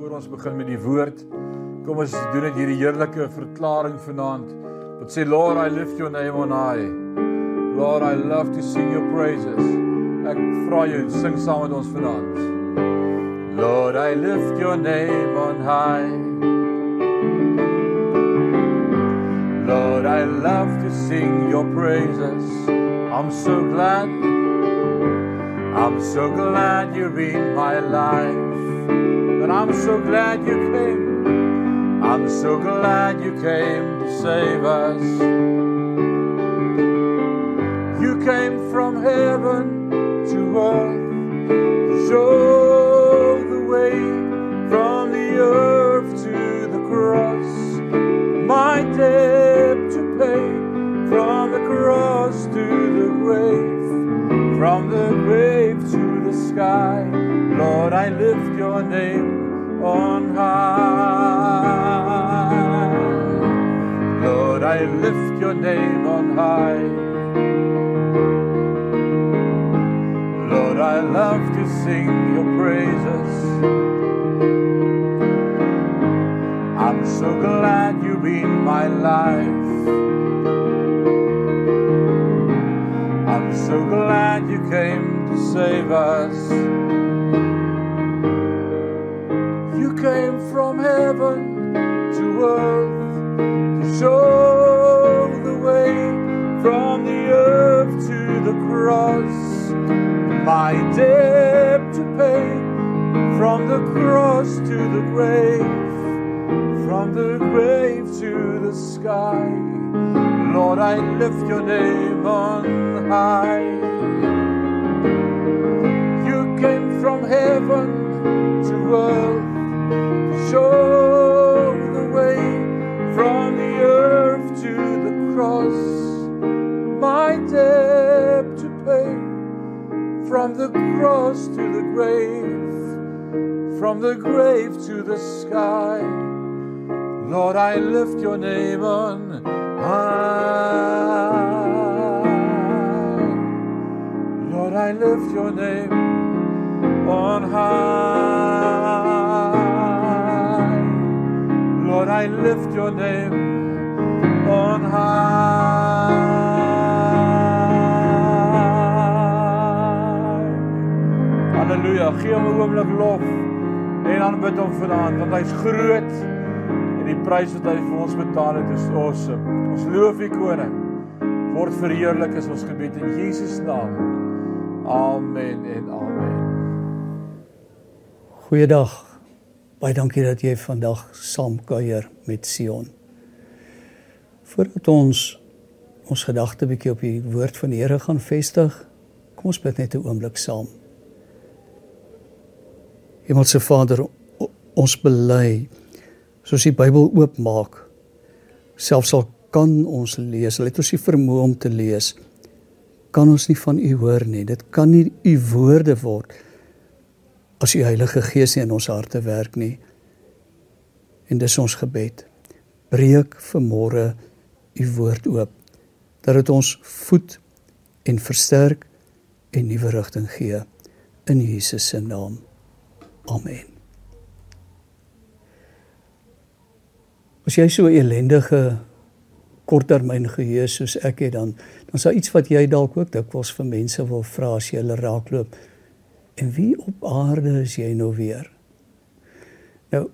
voor ons begin met die woord. Kom ons doen dit hierdie heerlike verklaring vanaand. Wat sê Lord, I lift your name on high. Lord, I love to sing your praises. Ek vra jou, sing saam met ons vanaand. Lord, I lift your name on high. Lord, I love to sing your praises. I'm so glad I'm so glad you're in my life. And I'm so glad you came. I'm so glad you came to save us. You came from heaven to earth to show the way from the earth to the cross. My debt to pay from the cross to the grave from the grave to the sky. Lord, I lift your name on high. Lord, I lift your name on high. Lord, I love to sing your praises. I'm so glad you're in my life. I'm so glad you came to save us. Heaven to earth to show the way from the earth to the cross. My debt to pay from the cross to the grave, from the grave to the sky. Lord, I lift your name on high. You came from heaven to earth My debt to pay from the cross to the grave, from the grave to the sky. Lord, I lift your name on high. Lord, I lift your name on high. Lord, I lift your name on high. Halleluja. Gee hom 'n oomblik lof en aanbid hom vanaand want hy's groot en die prys wat hy vir ons betaal het is awesome. Ons loof U koning. Word verheerlik is ons gebed in Jesus naam. Amen en amen. Goeiedag. Baie dankie dat jy vandag saam kuier met Sion. Voordat ons ons gedagte bietjie op die woord van die Here gaan vestig, kom ons bid net 'n oomblik saam. Hemelse Vader, ons bely soos die Bybel oopmaak, selfs al kan ons lees, al het ons nie vermoë om te lees, kan ons nie van U hoor nie. Dit kan nie U woorde word as U Heilige Gees nie in ons harte werk nie. En dis ons gebed. Breek vanmôre U woord oop dat dit ons voed en versterk en nuwe rigting gee in Jesus se naam. Amen. As jy so 'n ellendige korttermyn geheue soos ek het dan dan is daar iets wat jy dalk ook dikwels vir mense wil vra as jy hulle raakloop. En wie op aarde is jy nou weer? Nou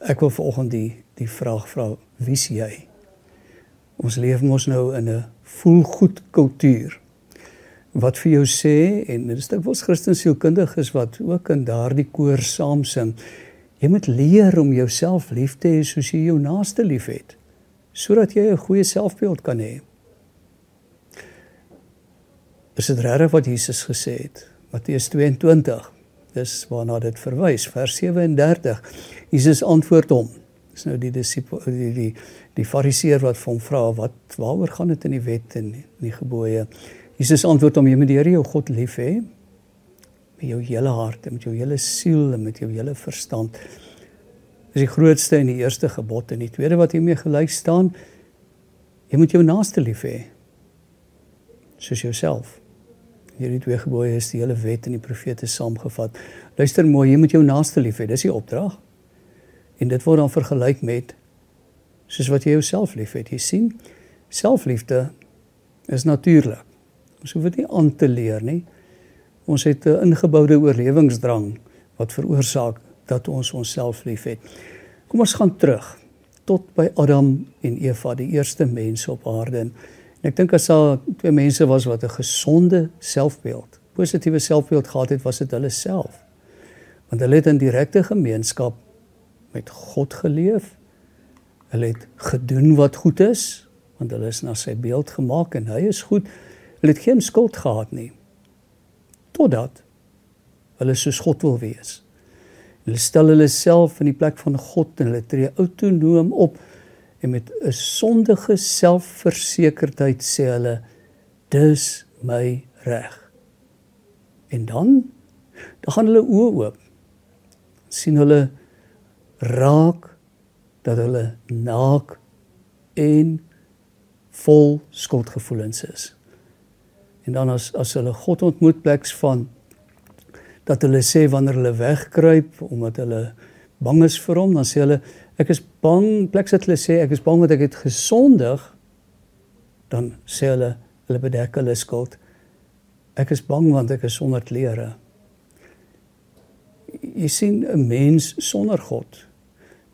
ek wil vanoggend die die vraag vra, wie's jy? Ons leef mos nou in 'n voel goed kultuur. Wat vir jou sê en dit is dikwels Christensielkundiges wat ook in daardie koor saam sing. Jy moet leer om jouself lief te hê soos jy jou naaste liefhet sodat jy 'n goeie selfbeeld kan hê. Is dit reg wat Jesus gesê het? Matteus 22. Dis waarna dit verwys, vers 37. Jesus antwoord hom. Dis nou die disipel die die die fariseer wat hom vra wat waaroor gaan dit in die wet en die gebooie? Jesus antwoord hom: Jy moet die Here jou God lief hê met jou hele hart, met jou hele siel en met jou hele verstand. Dis die grootste en die eerste gebod en die tweede wat hiermee gelyk staan, jy moet jou naaste lief hê soos jouself. Hierdie twee gebooie is die hele wet en die profete saamgevat. Luister mooi, jy moet jou naaste lief hê. Dis die opdrag. En dit word dan vergelyk met soos wat jy jouself liefhet. Jy sien, selfliefde is natuurlik. Ons hoef dit nie aan te leer nie. Ons het 'n ingeboude oorlewingsdrang wat veroorsaak dat ons onsself liefhet. Kom ons gaan terug tot by Adam en Eva, die eerste mense op aarde. En ek dink as daar twee mense was wat 'n gesonde selfbeeld, positiewe selfbeeld gehad het, was dit hulle self. Want hulle het in direkte gemeenskap met God geleef. Hulle het gedoen wat goed is, want hulle is na sy beeld gemaak en hy is goed. Hulle het geen skuld gehad nie. Totdat hulle soos God wil wees. Hulle stel hulle self in die plek van God en hulle tree autonoom op en met 'n sondige selfversekerdheid sê hulle dis my reg. En dan dan gaan hulle oë oop. sien hulle raak dat hulle naak en vol skuldgevoelens is. En dan as as hulle God ontmoet pleks van dat hulle sê wanneer hulle wegkruip omdat hulle bang is vir hom, dan sê hulle ek is bang, pleks dat hulle sê ek is bang want ek het gesondig, dan sê hulle hulle bedek hulle skuld. Ek is bang want ek is sonder klere. Jy sien 'n mens sonder God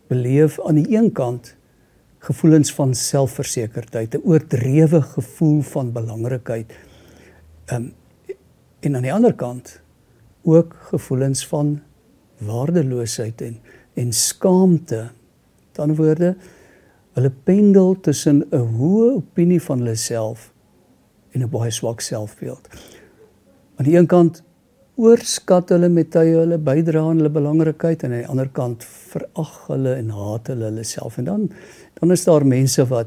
beleef aan die een kant gevoelens van selfversekerdheid, 'n oordrewe gevoel van belangrikheid. Ehm um, en aan die ander kant ook gevoelens van waardeloosheid en en skaamte. Ander woorde, hulle pendel tussen 'n hoë opinie van hulle self en 'n baie swak selfbeeld. Aan die een kant oorskat hulle met tye hulle bydra aan hulle belangrikheid en aan die ander kant verag hulle en haat hulle hulle self en dan dan is daar mense wat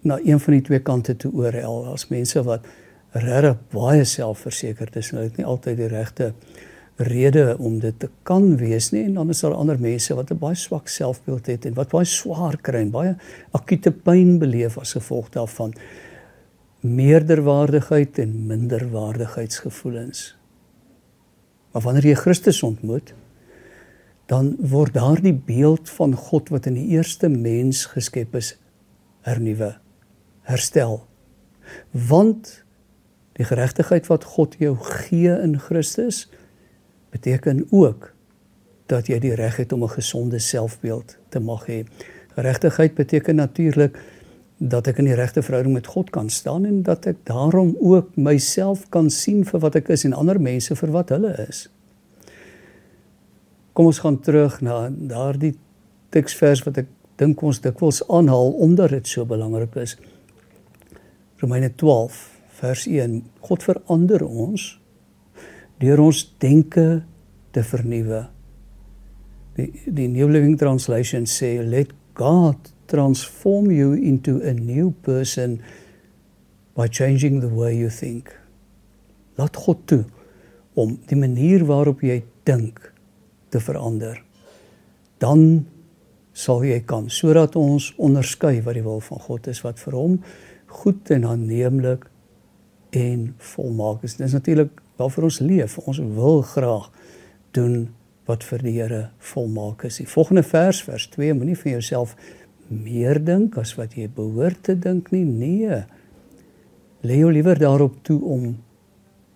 na een van die twee kante toe oorhel. Daar's mense wat regtig baie selfversekerd is en hulle het nie altyd die regte rede om dit te kan wees nie en dan is daar ander mense wat 'n baie swak selfbeeld het en wat baie swaar kry en baie akute pyn beleef as gevolg daarvan meerderwaardigheid en minderwaardigheidsgevoelens. Maar wanneer jy Christus ontmoet, dan word daardie beeld van God wat in die eerste mens geskep is hernuwe, herstel. Want Die geregtigheid wat God jou gee in Christus beteken ook dat jy die reg het om 'n gesonde selfbeeld te mag hê. Geregtigheid beteken natuurlik dat ek in die regte verhouding met God kan staan en dat ek daarom ook myself kan sien vir wat ek is en ander mense vir wat hulle is. Kom ons gaan terug na daardie teksvers wat ek dink ons dikwels aanhaal omdat dit so belangrik is. Romeine 12 vers 1 God verander ons deur ons denke te vernuwe. Die die New Living Translation sê let God transform you into a new person by changing the way you think. Laat God toe om die manier waarop jy dink te verander. Dan sal jy kan sodat ons onderskei wat die wil van God is wat vir hom goed en aanneemlik en volmaak is. Dit is natuurlik waarvoor ons leef. Ons wil graag doen wat vir die Here volmaak is. Die volgende vers vers 2 moenie vir jouself meer dink as wat jy behoort te dink nie. Nee. Lê jou liewer daarop toe om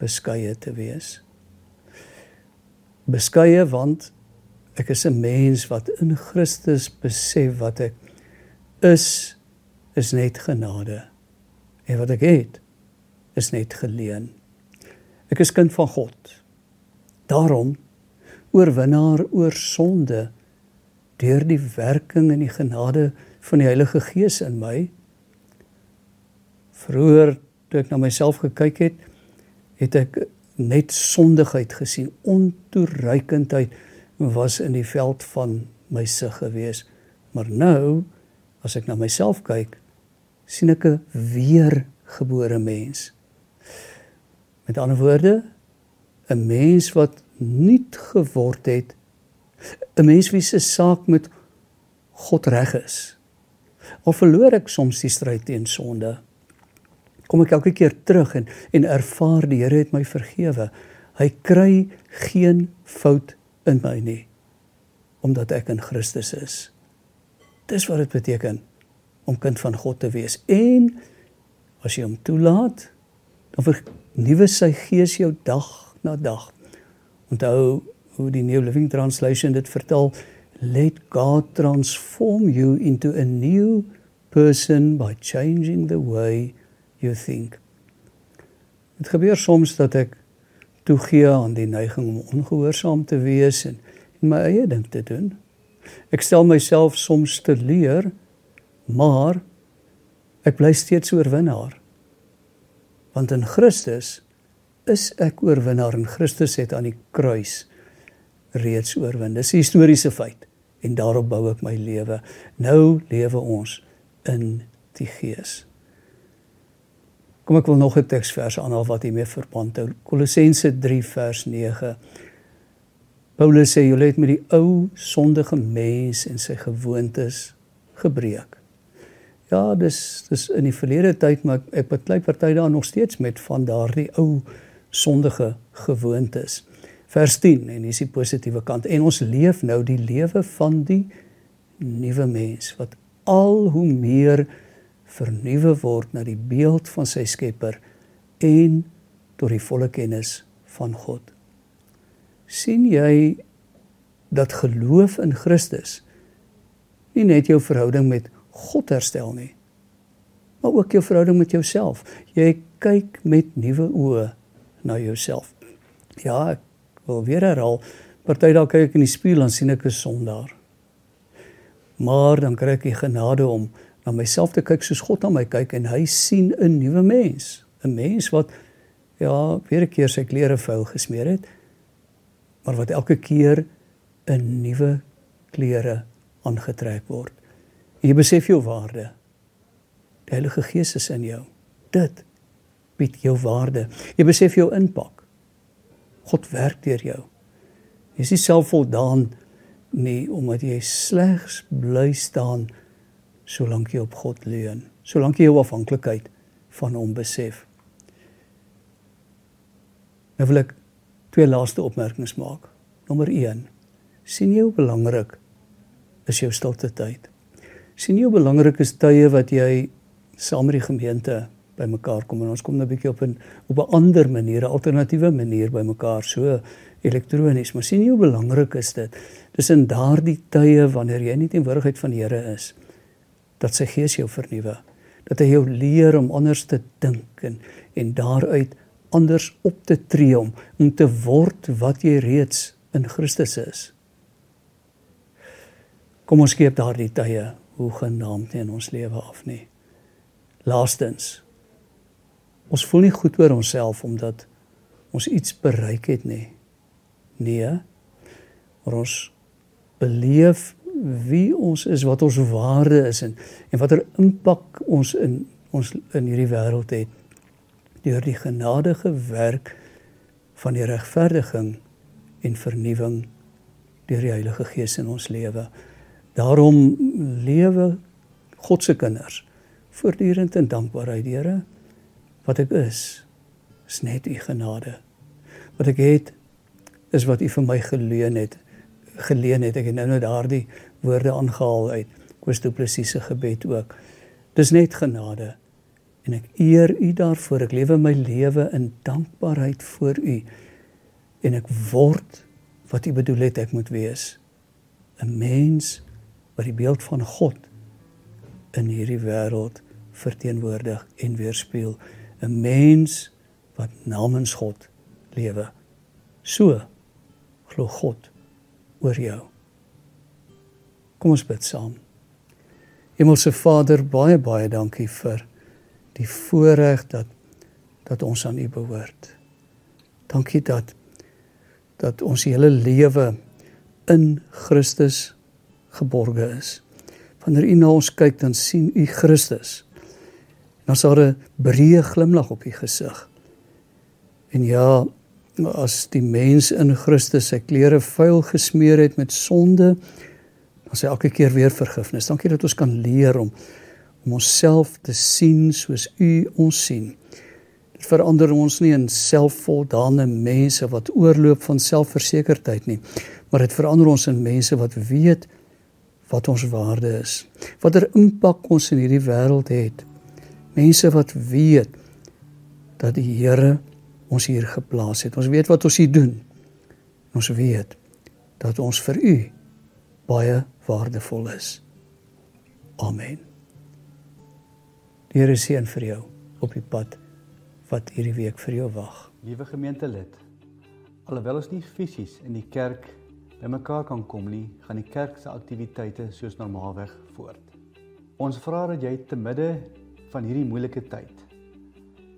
beskeie te wees. Beskeie want ek is 'n mens wat in Christus besef wat ek is is net genade. En wat ek het is net geleen. Ek is kind van God. Daarom oorwinnaar oor sonde deur die werking en die genade van die Heilige Gees in my. Vroeger toe ek na myself gekyk het, het ek net sondigheid gesien, ontoereikendheid was in die veld van my sig gewees. Maar nou as ek na myself kyk, sien ek 'n weergebore mens. Met ander woorde, 'n mens wat nuut geword het, 'n mens wie se saak met God reg is. Of verloor ek soms die stryd teen sonde? Kom ek elke keer terug en en ervaar die Here het my vergewe. Hy kry geen fout in my nie. omdat ek in Christus is. Dis wat dit beteken om kind van God te wees. En as jy hom toelaat, dan vernuwe sy gees jou dag na dag. Onthou hoe die New Living Translation dit vertaal, let God transform you into a new person by changing the way you think. Dit gebeur soms dat ek toegee aan die neiging om ongehoorsaam te wees en, en my eie ding te doen. Ek stel myself soms te leer, maar ek bly steeds oorwinnaar. Want in Christus is ek oorwinnaar en Christus het aan die kruis reeds oorwin. Dis 'n historiese feit en daarop bou ek my lewe. Nou lewe ons in die Gees. Kom ek wil nog 'n teksvers aanhaal wat hiermee verband hou. Kolossense 3 vers 9. Paulus sê julle het met die ou sondige mens en sy gewoontes gebreek. Ja, dis dis in die verlede tyd maar ek beklei party daar nog steeds met van daardie ou sondige gewoontes. Vers 10 en hier is die positiewe kant en ons leef nou die lewe van die nuwe mens wat al hoe meer vernuwe word na die beeld van sy Skepper en tot die volle kennis van God. sien jy dat geloof in Christus nie net jou verhouding met God herstel nie, maar ook jou verhouding met jouself. Jy kyk met nuwe oë na jouself. Ja, ek wil weer herhaal, party dalk kyk ek in die spieël en sien ek 'n sondaar. Maar dan kry ek die genade om na myself te kyk soos God na my kyk en hy sien 'n nuwe mens, 'n mens wat ja, weer 'n keer sy klere vuil gesmeer het, maar wat elke keer 'n nuwe klere aangetrek word. Jy besef jou waarde. Die Heilige Gees is in jou. Dit bied jou waarde. Jy besef jou impak. God werk deur jou. Jy is nie selfvoldaan nie omdat jy slegs bly staan solank jy op God leun, solank jy jou afhanklikheid van hom besef. Nou wil ek twee laaste opmerkings maak. Nommer 1. sien jy hoe belangrik is jou stilte tyd? Sien jy hoe belangrik is tye wat jy saam met die gemeente bymekaar kom en ons kom nou 'n bietjie op 'n op 'n ander manier, 'n alternatiewe manier bymekaar, so elektronies, maar sien jy hoe belangrik is dit? Dis in daardie tye wanneer jy nie teenwoordigheid van die Here is dat sy gees jou vernuwe dat hy jou leer om anders te dink en en daaruit anders op te tree om om te word wat jy reeds in Christus is. Kom ons skiep daardie tye hoe genaamd in ons lewe af nie. Laastens ons voel nie goed oor onsself omdat ons iets bereik het nie. Nee. Maar ons beleef wie ons is, wat ons waarde is en en watter impak ons in ons in hierdie wêreld het deur die genadige werk van die regverdiging en vernuwing deur die Heilige Gees in ons lewe. Daarom lewe God se kinders voortdurend in dankbaarheid, Here. Wat ek is, is net u genade. Wat ek het is wat u vir my geleen het geleen het. Ek het nou net daardie woorde aangehaal uit Koos Du Plessis se gebed ook. Dis net genade en ek eer u daarvoor. Ek lewe my lewe in dankbaarheid voor u en ek word wat u bedoel het ek moet wees. 'n Mens wat die beeld van God in hierdie wêreld verteenwoordig en weerspieël. 'n Mens wat namens God lewe. So glo God oor jou. Kom ons bid saam. Hemelse Vader, baie baie dankie vir die voorreg dat dat ons aan U behoort. Dankie dat dat ons hele lewe in Christus geborge is. Wanneer U na ons kyk, dan sien U Christus. Dan is daar 'n breë glimlag op U gesig. En ja, as die mens in Christus sy klere vuil gesmeer het met sonde, dan sê elke keer weer vergifnis. Dankie dat ons kan leer om om onsself te sien soos U ons sien. Dit verander ons nie in selfvoldane mense wat oorloop van selfversekerdheid nie, maar dit verander ons in mense wat weet wat ons waarde is. Watter impak ons in hierdie wêreld het. Mense wat weet dat die Here ons hier geplaas het. Ons weet wat ons hier doen. Ons weet dat ons vir u baie waardevol is. Amen. Die Here seën vir jou op die pad wat hierdie week vir jou wag. Liewe gemeentelid, alhoewel ons nie fisies in die kerk bymekaar kan kom nie, gaan die kerk se aktiwiteite soos normaalweg voort. Ons vra dat jy te midde van hierdie moeilike tyd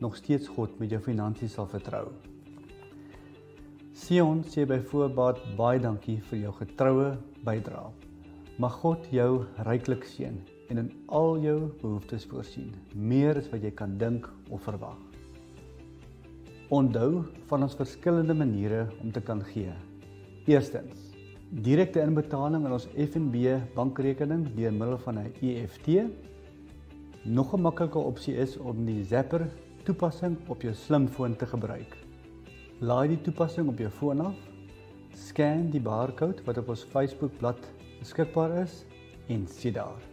nog steeds God met jou finansies sal vertrou. Sion sê byvoorbeeld baie dankie vir jou getroue bydrae. Mag God jou ryklik seën en in al jou behoeftes voorsien, meer as wat jy kan dink of verwag. Onthou van ons verskillende maniere om te kan gee. Eerstens, direkte inbetaling in ons FNB bankrekening deur middel van 'n EFT. Nog 'n maklike opsie is om die Zapper toepassing op jou slimfoon te gebruik. Laai die toepassing op jou foon af, scan die barcode wat op ons Facebook bladsy beskikbaar is en sien daar.